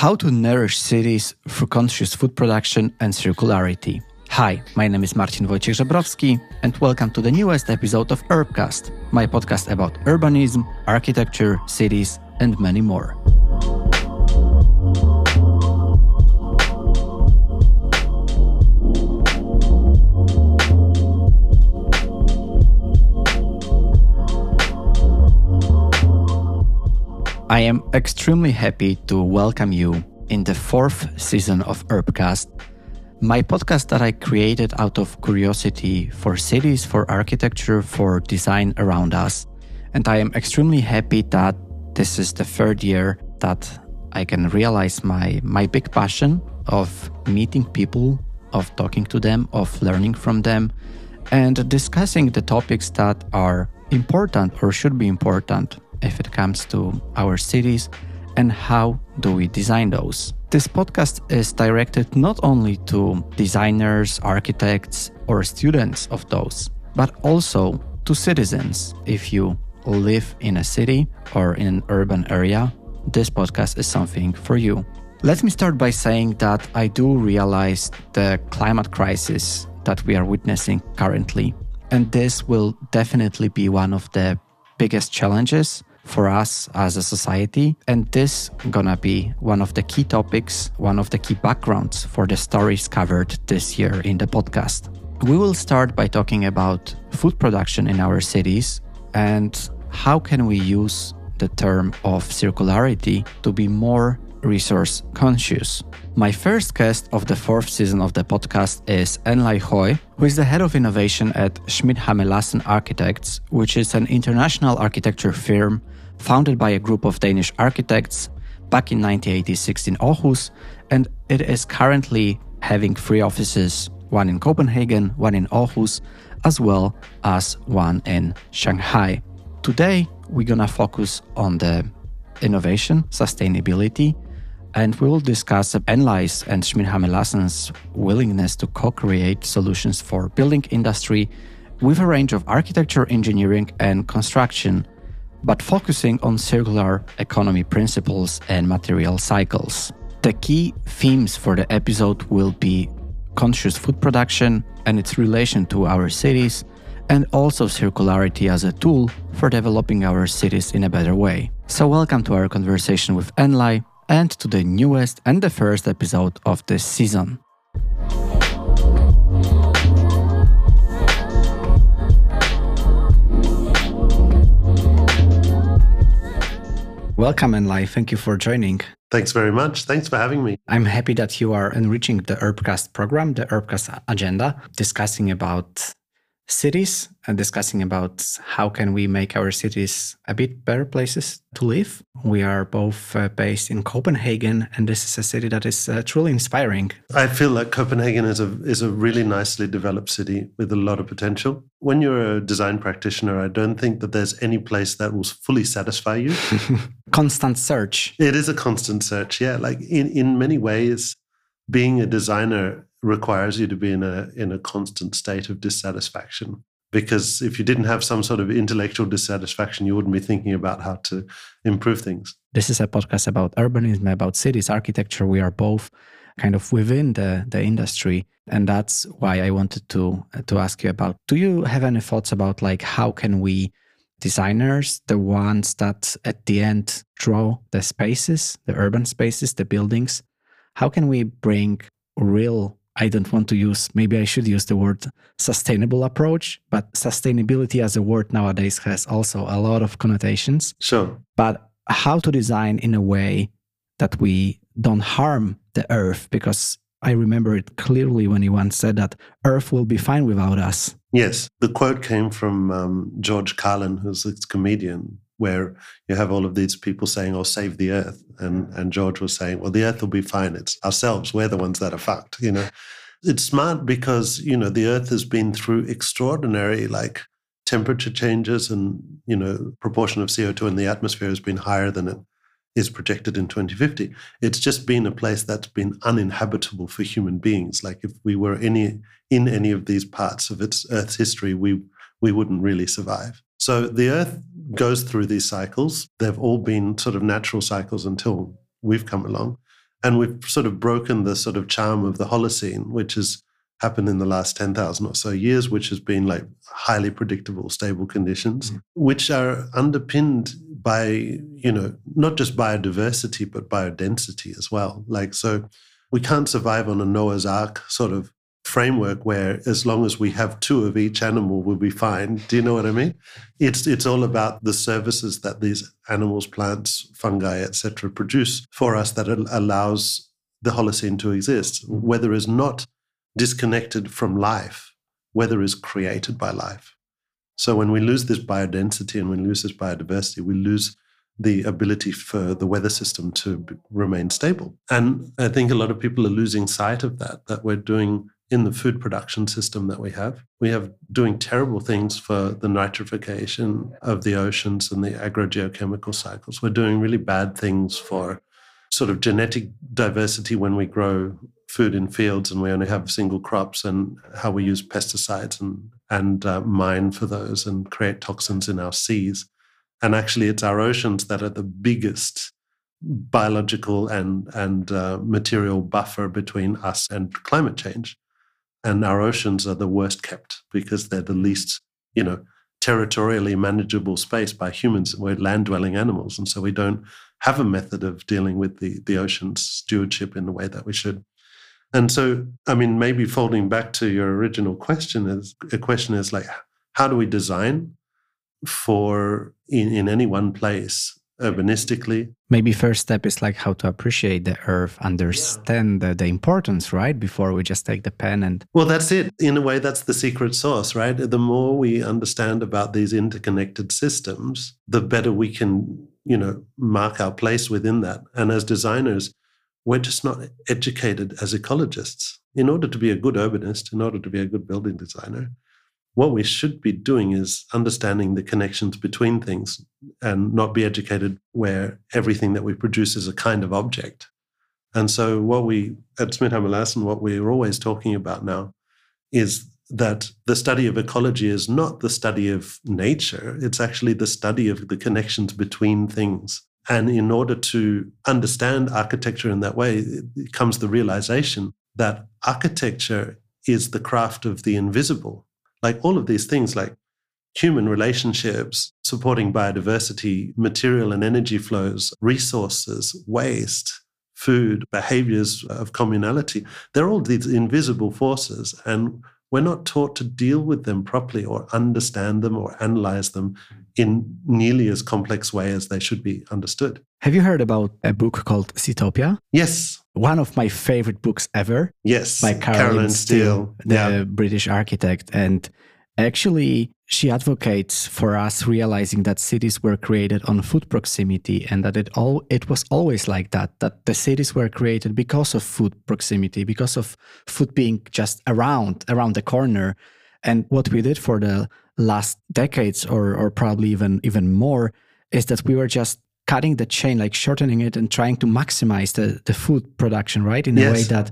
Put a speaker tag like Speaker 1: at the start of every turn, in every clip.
Speaker 1: How to nourish cities through conscious food production and circularity. Hi, my name is Martin Wojciech Żebrowski, and welcome to the newest episode of Urbcast, my podcast about urbanism, architecture, cities, and many more. I am extremely happy to welcome you in the fourth season of Urbcast, my podcast that I created out of curiosity for cities, for architecture, for design around us. And I am extremely happy that this is the third year that I can realize my, my big passion of meeting people, of talking to them, of learning from them, and discussing the topics that are important or should be important if it comes to our cities and how do we design those. This podcast is directed not only to designers, architects, or students of those, but also to citizens. If you live in a city or in an urban area, this podcast is something for you. Let me start by saying that I do realize the climate crisis that we are witnessing currently. And this will definitely be one of the biggest challenges for us as a society. And this gonna be one of the key topics, one of the key backgrounds for the stories covered this year in the podcast. We will start by talking about food production in our cities and how can we use the term of circularity to be more resource conscious. My first guest of the fourth season of the podcast is Enlai Hoy, who is the head of innovation at Schmidt Hammer Lassen Architects, which is an international architecture firm founded by a group of Danish architects back in 1986 in Aarhus, and it is currently having three offices one in Copenhagen, one in Aarhus, as well as one in Shanghai. Today, we're gonna focus on the innovation, sustainability, and we will discuss Enlai's and Schmidt Hammer Lassen's willingness to co-create solutions for building industry with a range of architecture, engineering, and construction but focusing on circular economy principles and material cycles. The key themes for the episode will be conscious food production and its relation to our cities, and also circularity as a tool for developing our cities in a better way. So, welcome to our conversation with Enlai and to the newest and the first episode of this season. Welcome, Enlai. Thank you for joining.
Speaker 2: Thanks very much. Thanks for having me.
Speaker 1: I'm happy that you are enriching the Urbcast program, the Urbcast agenda, discussing about cities and discussing about how can we make our cities a bit better places to live. We are both uh, based in Copenhagen, and this is a city that is uh, truly inspiring.
Speaker 2: I feel like Copenhagen is a is a really nicely developed city with a lot of potential. When you're a design practitioner, I don't think that there's any place that will fully satisfy you.
Speaker 1: constant search.
Speaker 2: It is a constant search. Yeah, like in in many ways, being a designer requires you to be in a in a constant state of dissatisfaction. Because if you didn't have some sort of intellectual dissatisfaction you wouldn't be thinking about how to improve things.
Speaker 1: This is a podcast about urbanism about cities architecture. We are both kind of within the the industry. And that's why i wanted to to ask you about do you have any thoughts about like how can we designers the ones that at the end draw the spaces the urban spaces the buildings how can we bring real I don't want to use, maybe I should use the word sustainable approach, but sustainability as a word nowadays has also a lot of connotations.
Speaker 2: Sure.
Speaker 1: But how to design in a way that we don't harm the earth because I remember it clearly when he once said that Earth will be fine without us.
Speaker 2: Yes, the quote came from um, George Carlin, who's a comedian, where you have all of these people saying, "Oh, save the Earth," and and George was saying, "Well, the Earth will be fine. It's ourselves. We're the ones that are fucked." You know, it's smart because you know the Earth has been through extraordinary like temperature changes, and you know proportion of CO two in the atmosphere has been higher than it is projected in 2050. It's just been a place that's been uninhabitable for human beings. Like if we were any in any of these parts of its Earth's history, we we wouldn't really survive. So the Earth goes through these cycles. They've all been sort of natural cycles until we've come along. And we've sort of broken the sort of charm of the Holocene, which has happened in the last 10,000 or so years, which has been like highly predictable, stable conditions, mm. which are underpinned by, you know, not just biodiversity, but biodensity as well. Like, so we can't survive on a Noah's Ark sort of framework where as long as we have two of each animal we'll be fine. Do you know what i mean? It's it's all about the services that these animals plants fungi etc produce for us that allows the holocene to exist. Weather is not disconnected from life. Weather is created by life. So when we lose this biodensity and we lose this biodiversity we lose the ability for the weather system to remain stable. And I think a lot of people are losing sight of that, that we're doing in the food production system that we have. We have doing terrible things for the nitrification of the oceans and the agrogeochemical cycles. We're doing really bad things for sort of genetic diversity when we grow food in fields and we only have single crops and how we use pesticides and and uh, mine for those and create toxins in our seas. And actually, it's our oceans that are the biggest biological and and uh, material buffer between us and climate change and our oceans are the worst kept because they're the least, you know, territorially manageable space by humans. We're land dwelling animals. And so we don't have a method of dealing with the, the ocean's stewardship in the way that we should. And so, I mean, maybe folding back to your original question is a question is like, how do we design for in, in any one place urbanistically.
Speaker 1: Maybe first step is like how to appreciate the earth, understand yeah. the, the, importance, right? Before we just take the pen and.
Speaker 2: Well, that's it. In a way, that's the secret sauce, right? The more we understand about these interconnected systems, the better we can, you know, mark our place within that. And as designers, we're just not educated as ecologists. In order to be a good urbanist, in order to be a good building designer, what we should be doing is understanding the connections between things and not be educated where everything that we produce is a kind of object. And so, what we at Smit Larsen, what we're always talking about now is that the study of ecology is not the study of nature, it's actually the study of the connections between things. And in order to understand architecture in that way, it comes the realization that architecture is the craft of the invisible like all of these things, like human relationships, supporting biodiversity, material and energy flows, resources, waste, food, behaviors of communality, they're all these invisible forces. And we're not taught to deal with them properly or understand them or analyze them in nearly as complex way as they should be understood.
Speaker 1: Have you heard about a book called Sitopia?
Speaker 2: Yes.
Speaker 1: One of my favorite books ever.
Speaker 2: Yes.
Speaker 1: By Caroline, Caroline Steel, the yeah. British architect. And actually, she advocates for us realizing that cities were created on food proximity and that it all it was always like that that the cities were created because of food proximity because of food being just around around the corner and what we did for the last decades or or probably even even more is that we were just cutting the chain like shortening it and trying to maximize the the food production right in yes. a way that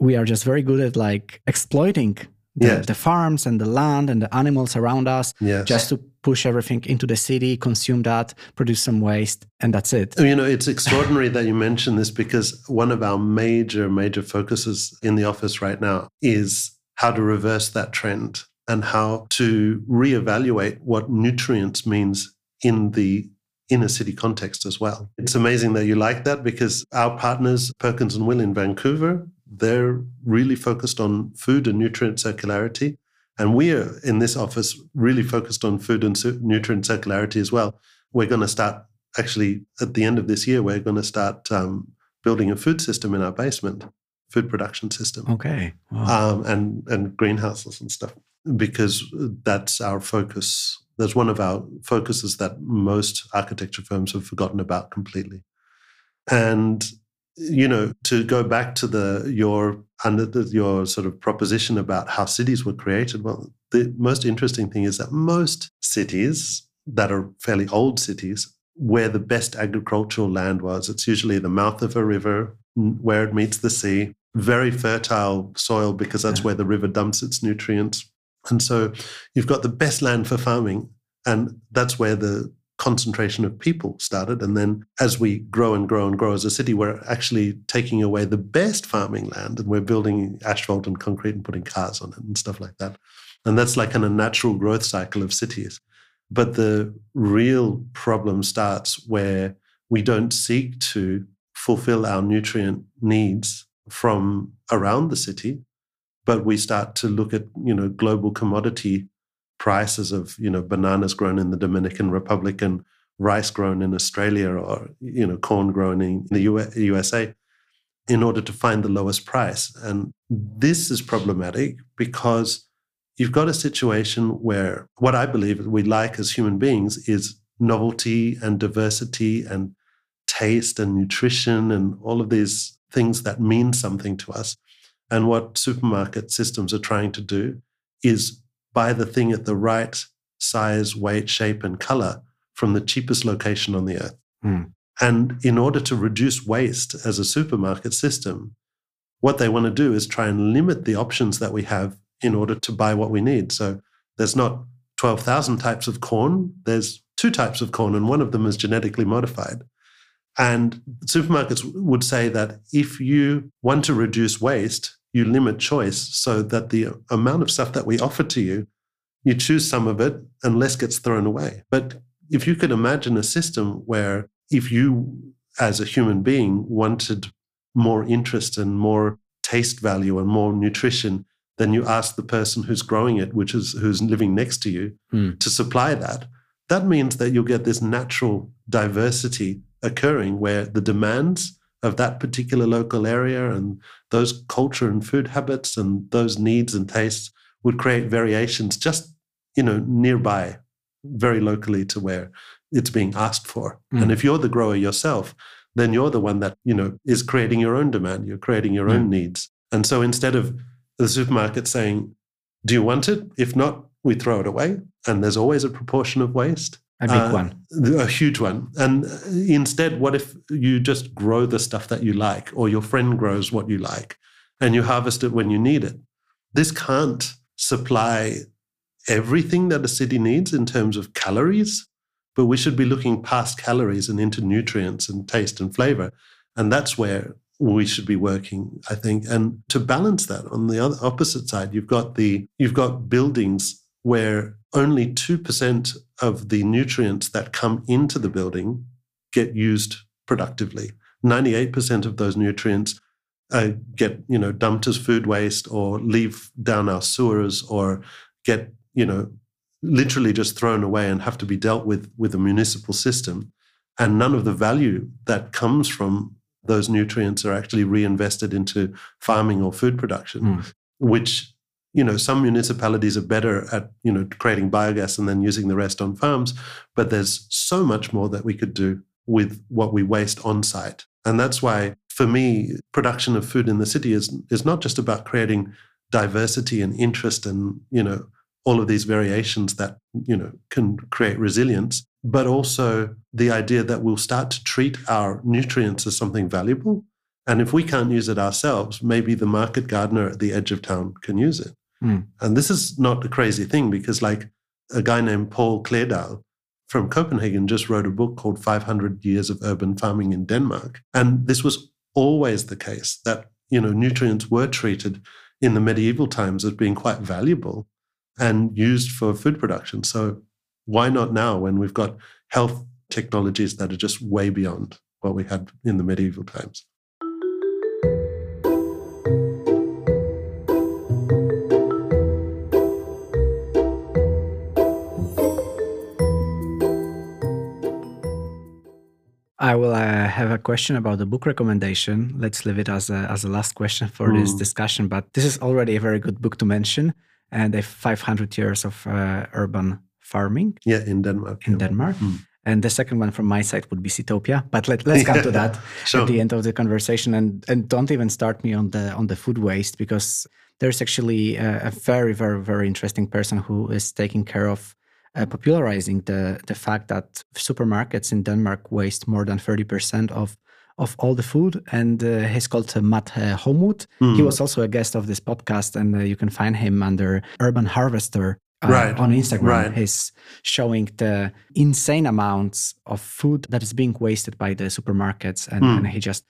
Speaker 1: we are just very good at like exploiting the, yes. the, farms and the land and the animals around us yes. just to push everything into the city, consume that, produce some waste, and that's it.
Speaker 2: You know, it's extraordinary that you mention this because one of our major, major focuses in the office right now is how to reverse that trend and how to reevaluate what nutrients means in the inner city context as well. It's amazing that you like that because our partners, Perkins and Will in Vancouver, they're really focused on food and nutrient circularity. And we are in this office really focused on food and nutrient circularity as well. We're going to start actually at the end of this year, we're going to start um, building a food system in our basement, food production system.
Speaker 1: Okay.
Speaker 2: Wow. Um, and, and greenhouses and stuff, because that's our focus. That's one of our focuses that most architecture firms have forgotten about completely. And you know, to go back to the your under the, your sort of proposition about how cities were created. Well, the most interesting thing is that most cities that are fairly old cities, where the best agricultural land was, it's usually the mouth of a river where it meets the sea, very fertile soil because that's where the river dumps its nutrients. And so you've got the best land for farming, and that's where the concentration of people started. And then as we grow and grow and grow as a city, we're actually taking away the best farming land and we're building asphalt and concrete and putting cars on it and stuff like that. And that's like in a natural growth cycle of cities. But the real problem starts where we don't seek to fulfill our nutrient needs from around the city, but we start to look at, you know, global commodity prices of you know bananas grown in the Dominican Republic and rice grown in Australia or you know corn grown in the USA in order to find the lowest price. And this is problematic because you've got a situation where what I believe we like as human beings is novelty and diversity and taste and nutrition and all of these things that mean something to us and what supermarket systems are trying to do is buy the thing at the right size, weight, shape, and color from the cheapest location on the earth. Mm. And in order to reduce waste as a supermarket system, what they want to do is try and limit the options that we have in order to buy what we need. So there's not 12,000 types of corn, there's two types of corn, and one of them is genetically modified. And supermarkets would say that if you want to reduce waste, you limit choice so that the amount of stuff that we offer to you, you choose some of it and less gets thrown away. But if you could imagine a system where if you as a human being wanted more interest and more taste value and more nutrition, then you ask the person who's growing it, which is who's living next to you, mm. to supply that. That means that you'll get this natural diversity occurring where the demands of that particular local area and those culture and food habits and those needs and tastes would create variations just you know nearby very locally to where it's being asked for mm. and if you're the grower yourself then you're the one that you know is creating your own demand you're creating your mm. own needs and so instead of the supermarket saying do you want it if not we throw it away and there's always a proportion of waste
Speaker 1: a big uh, one.
Speaker 2: A huge one. And instead, what if you just grow the stuff that you like, or your friend grows what you like, and you harvest it when you need it? This can't supply everything that a city needs in terms of calories, but we should be looking past calories and into nutrients and taste and flavor. And that's where we should be working, I think. And to balance that, on the other opposite side, you've got the you've got buildings where only 2% of the nutrients that come into the building get used productively. 98% of those nutrients uh, get, you know, dumped as food waste or leave down our sewers or get, you know, literally just thrown away and have to be dealt with with a municipal system. And none of the value that comes from those nutrients are actually reinvested into farming or food production, mm. which you know some municipalities are better at you know creating biogas and then using the rest on farms but there's so much more that we could do with what we waste on site. And that's why for me production of food in the city is is not just about creating diversity and interest and you know all of these variations that you know can create resilience but also the idea that we'll start to treat our nutrients as something valuable and if we can't use it ourselves, maybe the market gardener at the edge of town can use it. Mm. And this is not a crazy thing because, like, a guy named Paul Klerdal from Copenhagen just wrote a book called 500 Years of Urban Farming in Denmark. And this was always the case that, you know, nutrients were treated in the medieval times as being quite valuable and used for food production. So why not now when we've got health technologies that are just way beyond what we had in the medieval times?
Speaker 1: I will uh, have a question about the book recommendation. Let's leave it as a, as a last question for mm. this discussion. But this is already a very good book to mention, and a 500 years of uh, urban farming.
Speaker 2: Yeah, in Denmark.
Speaker 1: In Denmark. Mm. And the second one from my side would be Sitopia. But let, let's come to that sure. at the end of the conversation. And and don't even start me on the on the food waste because there's actually a, a very very very interesting person who is taking care of uh, popularizing the the fact that supermarkets in Denmark waste more than 30% of of all the food. And uh, he's called uh, Matt uh, Homwood. Mm. He was also a guest of this podcast, and uh, you can find him under Urban Harvester. uh, right. on Instagram. Right. He's showing the insane amounts of food that is being wasted by the supermarkets, and, mm. and he just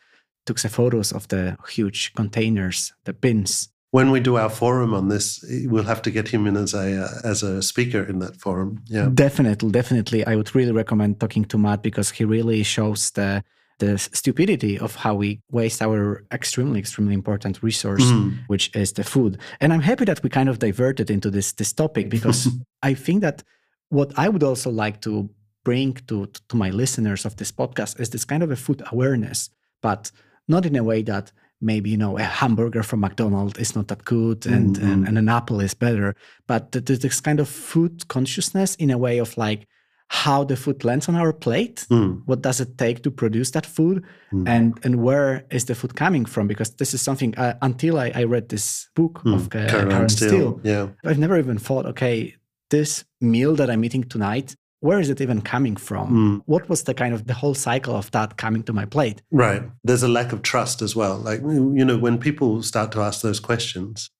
Speaker 1: took the photos of the huge containers, the bins.
Speaker 2: When we do our forum on this, we'll have to get him in as a uh, as a speaker in that forum. Yeah,
Speaker 1: definitely, definitely. I would really recommend talking to Matt because he really shows the the stupidity of how we waste our extremely extremely important resource mm. which is the food and i'm happy that we kind of diverted into this this topic because i think that what i would also like to bring to to my listeners of this podcast is this kind of a food awareness but not in a way that maybe you know a hamburger from mcdonald's is not that good and mm-hmm. and, and, an apple is better but this kind of food consciousness in a way of like how the food lands on our plate mm. what does it take to produce that food mm. and and where is the food coming from because this is something uh, until I, I, read this book mm. of uh, Karen, Karen Steel, Steel
Speaker 2: yeah
Speaker 1: i've never even thought okay this meal that i'm eating tonight where is it even coming from? Mm. what was the kind of the whole cycle of that coming to my plate?
Speaker 2: Right. There's a lack of trust as well. Like you know when people start to ask those questions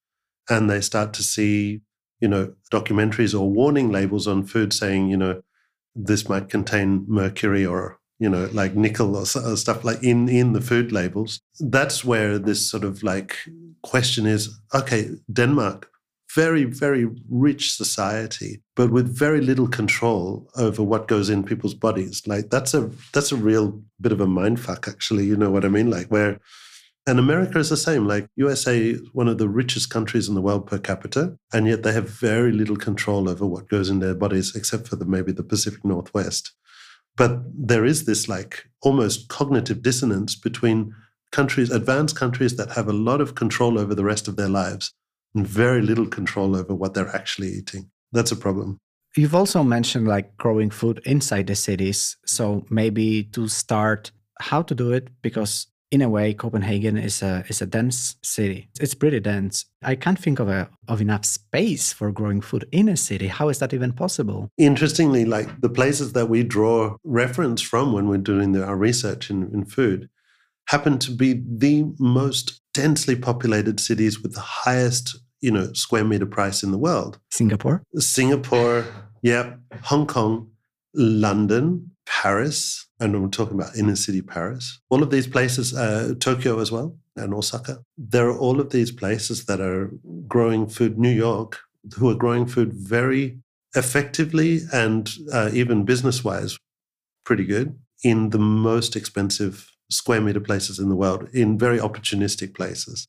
Speaker 2: and they start to see you know documentaries or warning labels on food saying you know this might contain mercury or you know like nickel or stuff like in in the food labels that's where this sort of like question is okay denmark very very rich society but with very little control over what goes in people's bodies like that's a that's a real bit of a mind fuck actually you know what i mean like where and America is the same. Like USA is one of the richest countries in the world per capita, and yet they have very little control over what goes in their bodies, except for the, maybe the Pacific Northwest. But there is this like almost cognitive dissonance between countries, advanced countries that have a lot of control over the rest of their lives and very little control over what they're actually eating. That's a problem.
Speaker 1: You've also mentioned like growing food inside the cities. So maybe to start, how to do it because in a way, Copenhagen is a is a dense city. It's pretty dense. I can't think of a of enough space for growing food in a city. How is that even possible?
Speaker 2: Interestingly, like the places that we draw reference from when we're doing the, our research in, in food happen to be the most densely populated cities with the highest, you know, square meter price in the world.
Speaker 1: Singapore.
Speaker 2: Singapore. Yeah. Hong Kong. London, Paris, and we're talking about inner city Paris. All of these places, uh, Tokyo as well, and Osaka. There are all of these places that are growing food. New York, who are growing food very effectively and uh, even business wise, pretty good in the most expensive square meter places in the world, in very opportunistic places.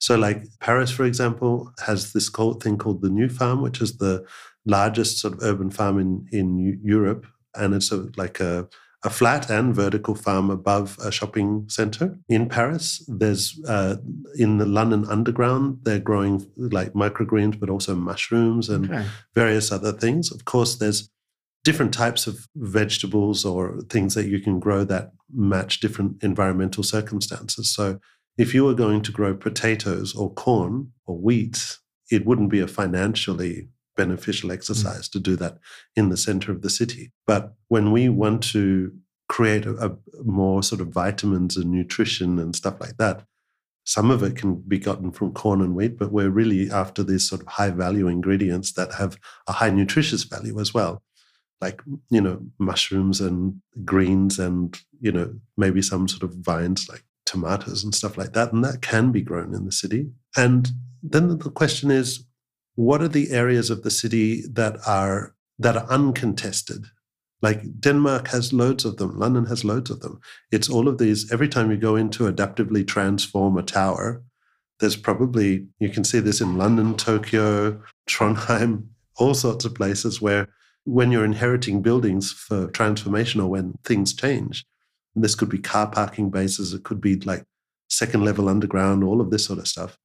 Speaker 2: So, like Paris, for example, has this thing called the New Farm, which is the largest sort of urban farm in in Europe, and it's a, like a a flat and vertical farm above a shopping center in Paris. There's uh, in the London Underground, they're growing like microgreens, but also mushrooms and okay. various other things. Of course, there's different types of vegetables or things that you can grow that match different environmental circumstances. So, if you were going to grow potatoes or corn or wheat, it wouldn't be a financially beneficial mm. exercise mm. to do that in the center of the city. But when we want to create a, a more sort of vitamins and nutrition and stuff like that, some of it can be gotten from corn and wheat, but we're really after these sort of high value ingredients that have a high nutritious value as well. Like, you know, mushrooms and greens and, you know, maybe some sort of vines like tomatoes and stuff like that. And that can be grown in the city. And then the question is what are the areas of the city that are that are uncontested like denmark has loads of them london has loads of them it's all of these every time you go in to adaptively transform a tower there's probably you can see this in london tokyo trondheim all sorts of places where when you're inheriting buildings for transformation or when things change this could be car parking bases it could be like second level underground all of this sort of stuff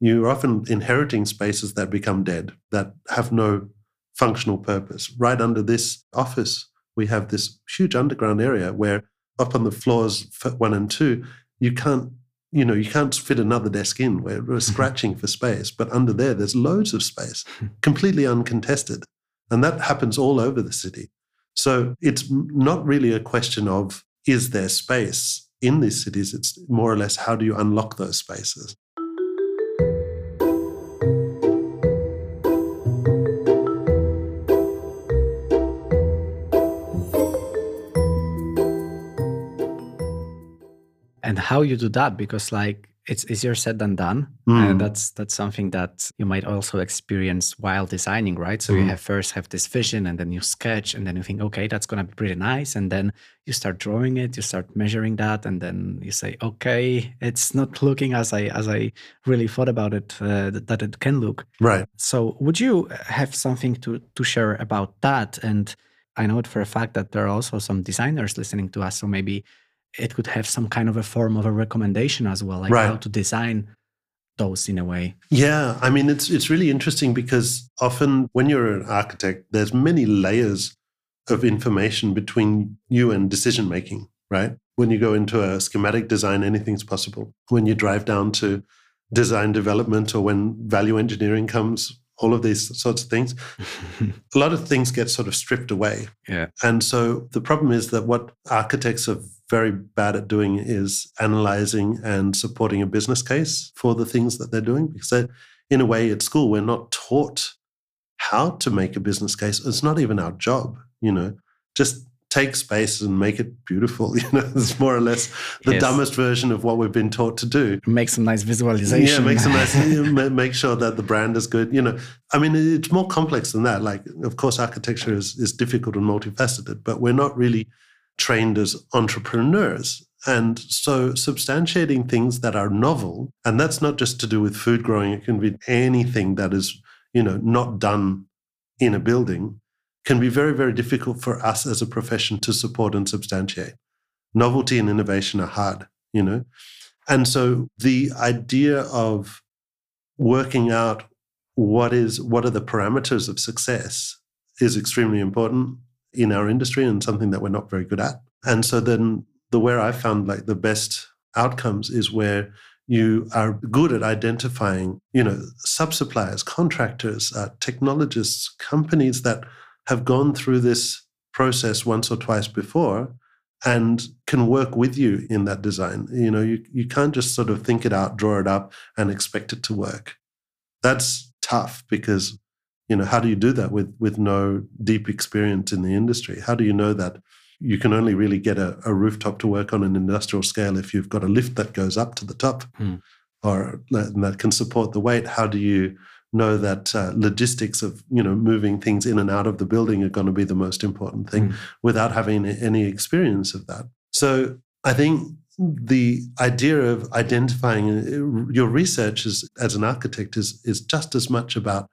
Speaker 2: you're often inheriting spaces that become dead, that have no functional purpose. Right under this office, we have this huge underground area where up on the floors one and two, you can't, you know, you can't fit another desk in. We're, we're scratching for space, but under there, there's loads of space, completely uncontested. And that happens all over the city. So it's not really a question of is there space in these cities? It's more or less how do you unlock those spaces?
Speaker 1: And how you do that? Because, like, it's easier said than done
Speaker 2: Mm.
Speaker 1: and that's that's something that you might also experience while designing right so you
Speaker 2: Mm.
Speaker 1: have first have this vision and then you sketch and then you think okay that's going to be pretty nice and then you start drawing it you start measuring that and then you say okay it's not looking as i as i really thought about it uh, that, that it can look
Speaker 2: Right.
Speaker 1: so would you have something to to share about that and i know it for a fact that there are also some designers listening to us so maybe it could have some kind of a form of a recommendation as well like how to design those in a way
Speaker 2: Yeah, I mean it's it's really interesting because often when you're an architect, there's many layers of information between you and decision making, right? When you go into a schematic design, anything's possible. When you drive down to design development or when value engineering comes, all of these sorts of things, a lot of things get sort of stripped away.
Speaker 1: yeah
Speaker 2: And so the problem is that what architects are very bad at doing is analyzing and supporting a business case for the things that they're doing. Because they, in a way, at school, we're not taught how to make a business case. It's not even our job, you know, just take space and make it beautiful. You know, it's more or less the
Speaker 1: Yes.
Speaker 2: dumbest version of what we've been taught to do.
Speaker 1: make some nice visualization
Speaker 2: Yeah, make some nice, make sure that the brand is good. You know, I mean, it's more complex than that. Like, of course, architecture is, is difficult and multifaceted, but we're not really trained as entrepreneurs. And so, substantiating things that are novel, and that's not just to do with food growing, it can be anything that is, you know, not done in a building, can be very, very difficult for us as a profession to support and substantiate. Novelty and innovation are hard, you know. And so the idea of working out what is what are the parameters of success is extremely important in our industry and something that we're not very good at. And so then the where I found like the best outcomes is where you are good at identifying, you know, sub-suppliers, contractors, uh, technologists, companies that have gone through this process once or twice before and can work with you in that design. You know, you, you can't just sort of think it out, draw it up, and expect it to work. That's tough because, you know, how do you do that with with no deep experience in the industry? How do you know that you can only really get a, a rooftop to work on an industrial scale if you've got a lift that goes up to the top
Speaker 1: Hmm.
Speaker 2: or that that can support the weight? How do you know that uh, logistics of you know moving things in and out of the building are going to be the most important thing
Speaker 1: Mm.
Speaker 2: without having any experience of that. So I think the idea of identifying uh, your research as, as an architect is, is just as much about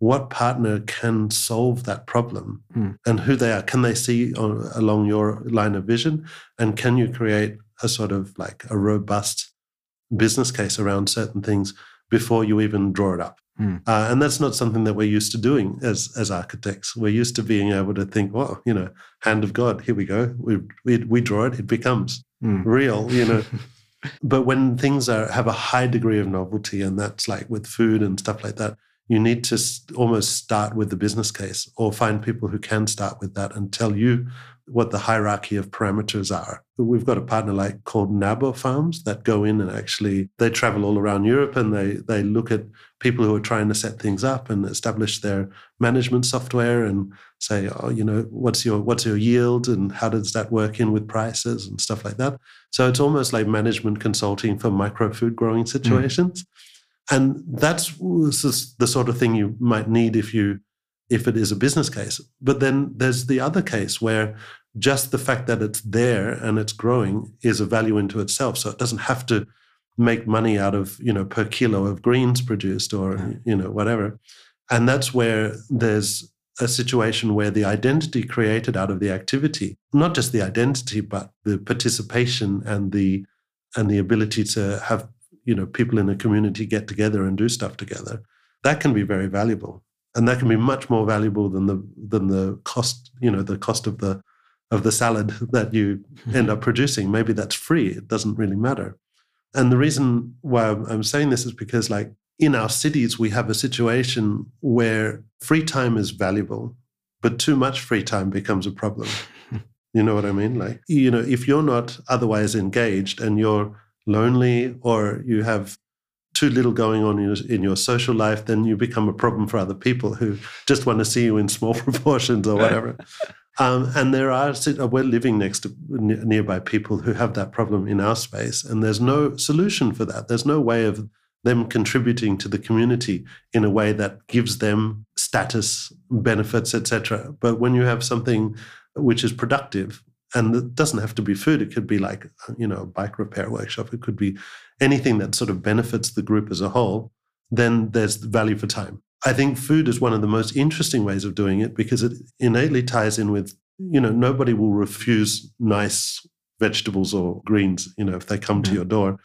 Speaker 2: what partner can solve that problem
Speaker 1: Mm.
Speaker 2: and who they are. Can they see on, along your line of vision? And can you create a sort of like a robust business case around certain things before you even draw it up?
Speaker 1: Mm.
Speaker 2: Uh, and that's not something that we're used to doing as as architects. We're used to being able to think, well, you know, hand of God, here we go. We we, we draw it, it becomes
Speaker 1: Mm.
Speaker 2: real, you know. but when things are have a high degree of novelty, and that's like with food and stuff like that, you need to almost start with the business case, or find people who can start with that and tell you what the hierarchy of parameters are. We've got a partner like called Nabo Farms that go in and actually they travel all around Europe and they they look at people who are trying to set things up and establish their management software and say, oh, you know, what's your what's your yield and how does that work in with prices and stuff like that. So it's almost like management consulting for micro food growing hmm. situations. And that's the sort of thing you might need if you if it is a business case. But then there's the other case where just the fact that it's there and it's growing is a value into itself. So it doesn't have to make money out of, you know, per kilo of greens produced or, you know, whatever. And that's where there's a situation where the identity created out of the activity, not just the identity, but the participation and the and the ability to have, you know, people in a community get together and do stuff together, that can be very valuable. And that can be much more valuable than the than the cost you know the cost of the of the salad that you mm-hmm. end up producing. Maybe that's free it doesn't really matter. And the reason why i'm saying this is because like in our cities we have a situation where free time is valuable but too much free time becomes a problem. You know what i mean? Like you know if you're not otherwise engaged and you're lonely or you have too little going on in your, in your social life, then you become a problem for other people who just want to see you in small proportions or whatever. Um, and there are we're living next to nearby people who have that problem in our space, and there's no solution for that. There's no way of them contributing to the community in a way that gives them status benefits, etc. But when you have something which is productive, and it doesn't have to be food, it could be like you know a bike repair workshop, it could be anything that sort of benefits the group as a whole. Then there's value for time. I think food is one of the most interesting ways of doing it because it innately ties in with you know nobody will refuse nice vegetables or greens you know if they come to mm-hmm. your door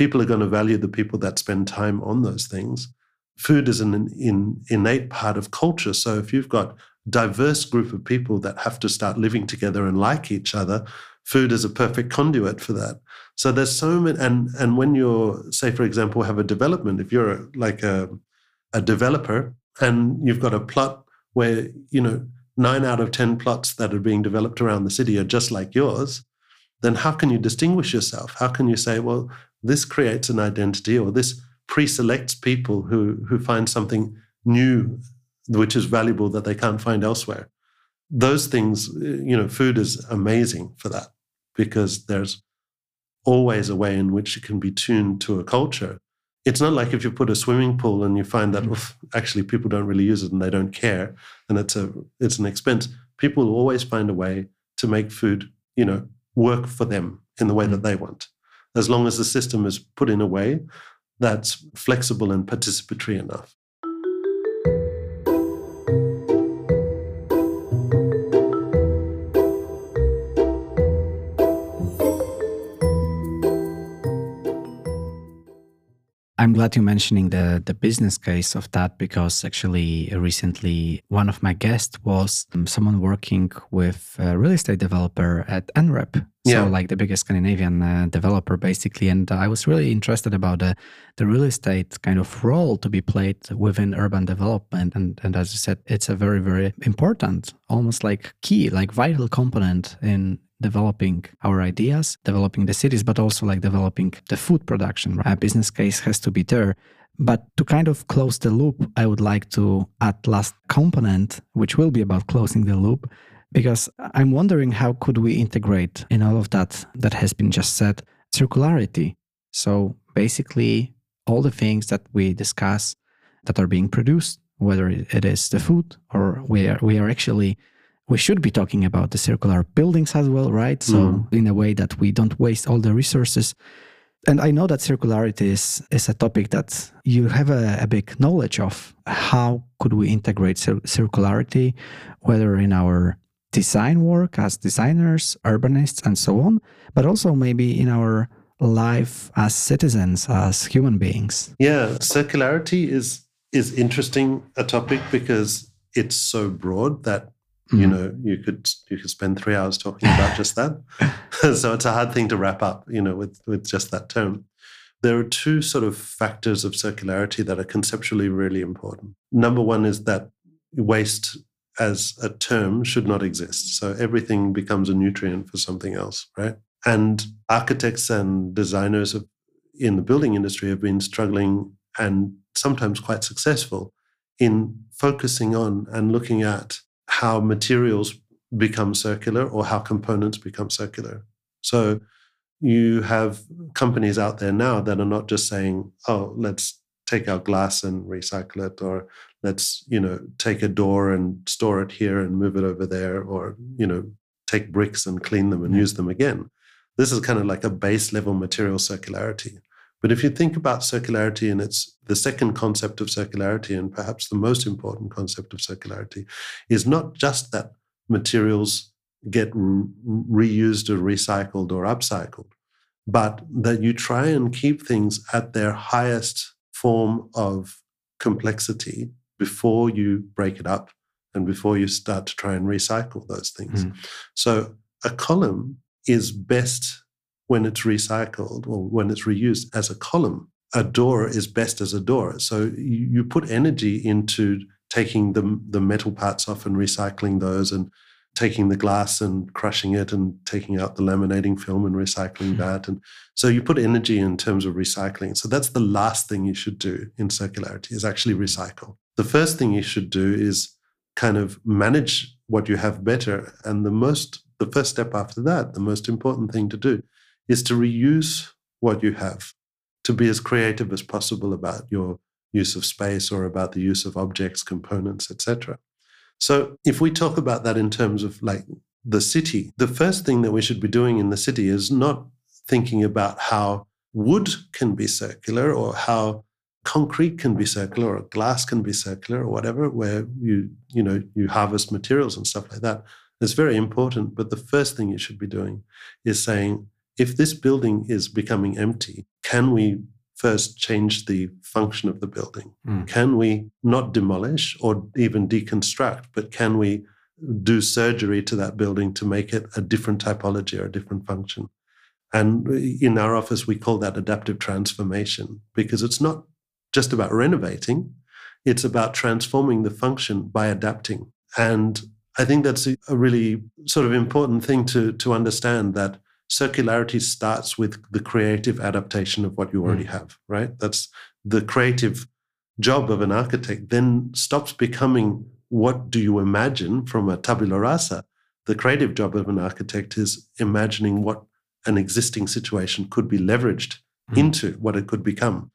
Speaker 2: people are going to value the people that spend time on those things. Food is an in, innate part of culture. So if you've got diverse group of people that have to start living together and like each other, food is a perfect conduit for that. So there's so many, and and when you're, say, for example, have a development, if you're like a a developer and you've got a plot where you know nine out of ten plots that are being developed around the city are just like yours, then how can you distinguish yourself? How can you say, well, this creates an identity or this pre-selects people who who find something new which is valuable that they can't find elsewhere. Those things you know food is amazing for that because there's always a way in which it can be tuned to a culture. It's not like if you put a swimming pool and you find that mm. oof, actually people don't really use it and they don't care and it's a it's an expense. People will always find a way to make food you know work for them in the way that mm. they want as long as the system is put in a way that's flexible and participatory enough.
Speaker 1: I'm glad you're mentioning the the business case of that because actually recently one of my guests was um, someone working with a real estate developer at NREP, so like the biggest Scandinavian uh, developer basically, and I was really interested about the the real estate kind of role to be played within urban development, and and as you said, it's a very very important, almost like key, like vital component in developing our ideas, developing the cities, but also like developing the food production. Right? A business case has to be there. But to kind of close the loop, I would like to add last component, which will be about closing the loop, because I'm wondering how could we integrate in all of that that has been just said circularity. So basically, all the things that we discuss that are being produced, whether it is the food or we are we are actually we should be talking about the circular buildings as well, right? So mm. in a way that we don't waste all the resources. And I know that circularity is, is a topic that you have a, a big knowledge of. How could we integrate cir- circularity, whether in our design work as designers, urbanists, and so on, but also maybe in our life as citizens, as human beings?
Speaker 2: Yeah, circularity is is interesting a topic because it's so broad that Mm. You know, you could you could spend three hours talking about just that. so it's a hard thing to wrap up, you know, with with just that term. There are two sort of factors of circularity that are conceptually really important. Number one is that waste as a term should not exist. So everything becomes a nutrient for something else, right? And architects and designers of, in the building industry have been struggling and sometimes quite successful in focusing on and looking at how materials become circular or how components become circular. So you have companies out there now that are not just saying, oh, let's take our glass and recycle it, or let's, you know, take a door and store it here and move it over there, or, you know, take bricks and clean them and use them again. This is kind of like a base level material circularity. But if you think about circularity and it's the second concept of circularity, and perhaps the most important concept of circularity, is not just that materials get re- reused or recycled or upcycled, but that you try and keep things at their highest form of complexity before you break it up and before you start to try and recycle those things. Mm. So a column is best when it's recycled or when it's reused as a column. A door is best as a door. So you, you put energy into taking the, the metal parts off and recycling those and taking the glass and crushing it and taking out the laminating film and recycling mm-hmm. that. And so you put energy in terms of recycling. So that's the last thing you should do in circularity is actually recycle. The first thing you should do is kind of manage what you have better. And the most, the first step after that, the most important thing to do is to reuse what you have, to be as creative as possible about your use of space or about the use of objects, components, etc. So if we talk about that in terms of like the city, the first thing that we should be doing in the city is not thinking about how wood can be circular or how concrete can be circular or glass can be circular or whatever where you you know you harvest materials and stuff like that it's very important but the first thing you should be doing is saying if this building is becoming empty can we first change the function of the building mm. can we not demolish or even deconstruct but can we do surgery to that building to make it a different typology or a different function and in our office we call that adaptive transformation because it's not just about renovating, it's about transforming the function by adapting. And I think that's a, really sort of important thing to, to understand that circularity starts with the creative adaptation of what you already mm. have, right? That's the creative job of an architect, then stops becoming what do you imagine from a tabula rasa. The creative job of an architect is imagining what an existing situation could be leveraged mm. into what it could become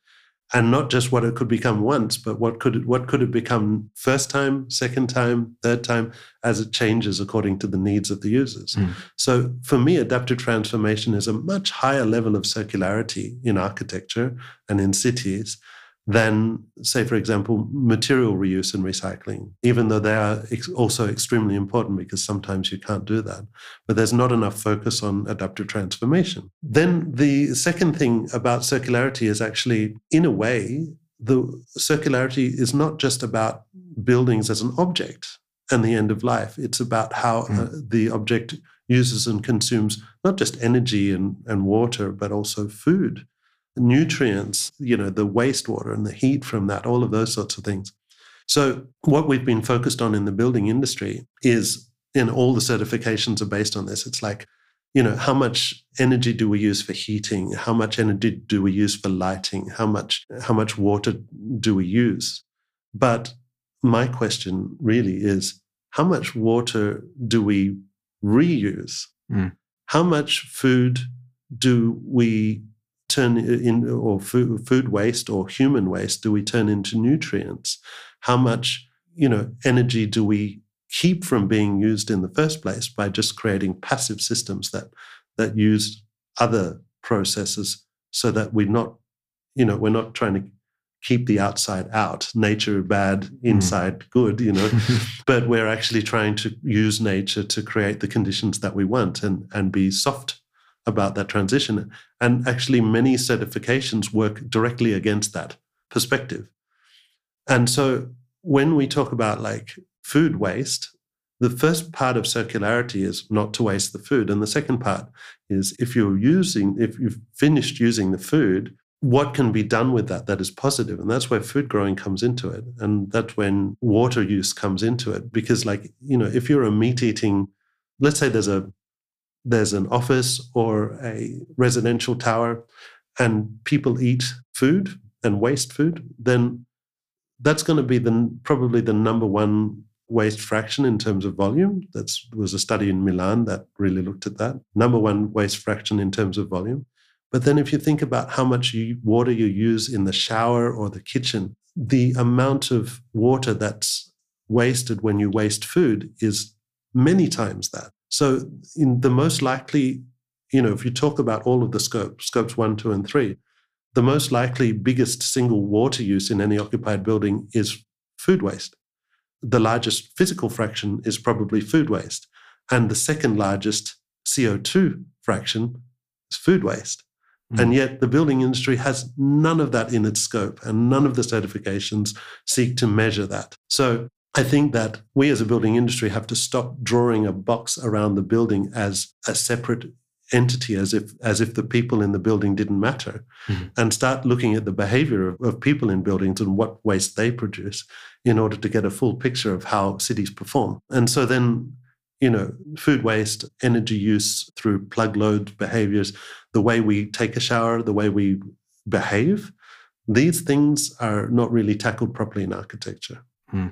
Speaker 2: and not just what it could become once, but what could it, what could it become first time, second time, third time, as it changes according to the needs of the users. Mm. So for me, adaptive transformation is a much higher level of circularity in architecture and in cities than, say, for example, material reuse and recycling, even though they are ex- also extremely important because sometimes you can't do that. But there's not enough focus on adaptive transformation. Then the second thing about circularity is actually, in a way, the circularity is not just about buildings as an object and the end of life. It's about how mm. uh, the object uses and consumes not just energy and, and water, but also food nutrients, you know, the wastewater and the heat from that, all of those sorts of things. So, what we've been focused on in the building industry is, and all the certifications are based on this. It's like, you know, how much energy do we use for heating? How much energy do we use for lighting? How much, how much water do we use? But my question really is, how much water do we reuse? Mm. How much food do we turn in or food, waste or human waste do we turn into nutrients how much you know energy do we keep from being used in the first place by just creating passive systems that that use other processes so that we're not you know we're not trying to keep the outside out nature bad hmm. inside mm. good you know but we're actually trying to use nature to create the conditions that we want and and be soft about that transition. And actually, many certifications work directly against that perspective. And so, when we talk about like food waste, the first part of circularity is not to waste the food. And the second part is if you're using, if you've finished using the food, what can be done with that that is positive and that's where food growing comes into it and that's when water use comes into it because like you know if you're a meat eating let's say there's a there's an office or a residential tower and people eat food and waste food, then that's going to be the probably the number one waste fraction in terms of volume. That was a study in Milan that really looked at that. Number one waste fraction in terms of volume. But then if you think about how much you, water you use in the shower or the kitchen, the amount of water that's wasted when you waste food is many times that. So, in the most likely, you know, if you talk about all of the scopes, scopes one, two, and three, the most likely biggest single water use in any occupied building is food waste. The largest physical fraction is probably food waste. And the second largest CO2 fraction is food waste. Mm. And yet the building industry has none of that in its scope, and none of the certifications seek to measure that. So I think that we as a building industry have to stop drawing a box around the building as a separate entity as if as if the people in the building didn't matter mm-hmm. and start looking at the behavior of, of, people in buildings and what waste they produce in order to get a full picture of how cities perform and so then you know, food waste, energy use through plug load behaviors, the way we take a shower, the way we behave, these things are not really tackled properly in architecture.
Speaker 1: Hmm.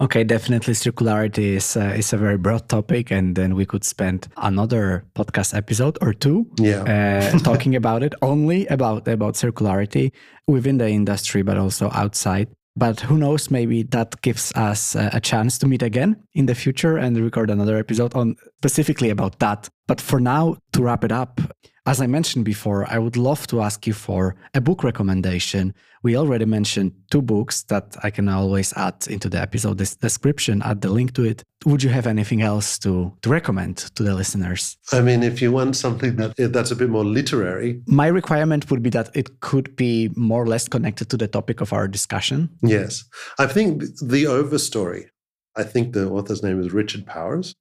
Speaker 1: Okay, definitely circularity is uh, is a very broad topic, and then we could spend another podcast episode or two,
Speaker 2: yeah,
Speaker 1: uh, talking about it only about about circularity within the industry, but also outside. But who knows? Maybe that gives us a chance to meet again in the future and record another episode on specifically about that. But for now, to wrap it up, as I mentioned before, I would love to ask you for a book recommendation. We already mentioned two books that I can always add into the episode description, add the link to it. Would you have anything else to, to recommend to the listeners?
Speaker 2: I mean, if you want something that eh, that's a bit more literary.
Speaker 1: My requirement would be that it could be more or less connected to the topic of our discussion.
Speaker 2: Yes. I think The Overstory, I think the author's name is Richard Powers,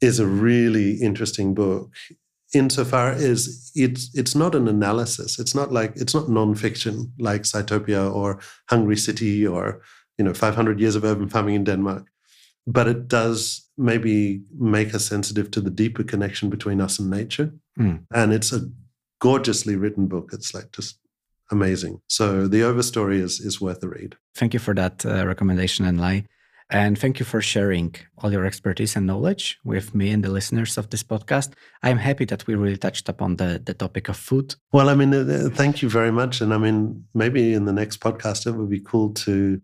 Speaker 2: is a really interesting book insofar as it's it's not an analysis. It's not like it's not nonfiction like Sitopia or Hungry City or you know 500 years of urban farming in Denmark, but it does maybe make us sensitive to the deeper connection between us and nature. Mm. And it's a gorgeously written book. It's like just amazing. So the Overstory is is worth a read.
Speaker 1: Thank you for that uh, recommendation, Enlai. And thank you for sharing all your expertise and knowledge with me and the listeners of this podcast. I'm happy that we really touched upon the, the topic of food.
Speaker 2: Well, I mean, uh, thank you very much. And I mean, maybe in the next podcast, it would be cool to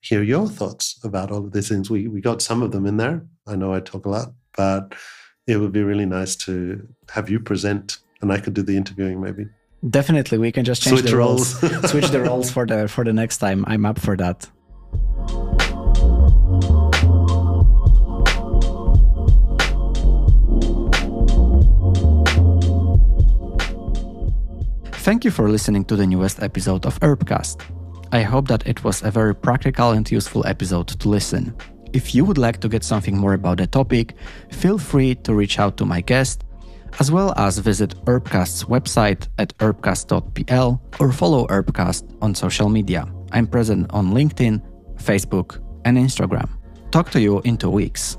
Speaker 2: hear your thoughts about all of these things. We, we got some of them in there. I know I talk a lot, but it would be really nice to have you present and I could do the interviewing maybe.
Speaker 1: Definitely, we can just change
Speaker 2: Switch
Speaker 1: the roles, switch the roles for the for the next time. I'm up for that. Thank you for listening to the newest episode of Herbcast. I hope that it was a very practical and useful episode to listen. If you would like to get something more about the topic, feel free to reach out to my guest, as well as visit Herbcast's website at herbcast.pl or follow Herbcast on social media. I'm present on LinkedIn, Facebook, and Instagram. Talk to you in two weeks.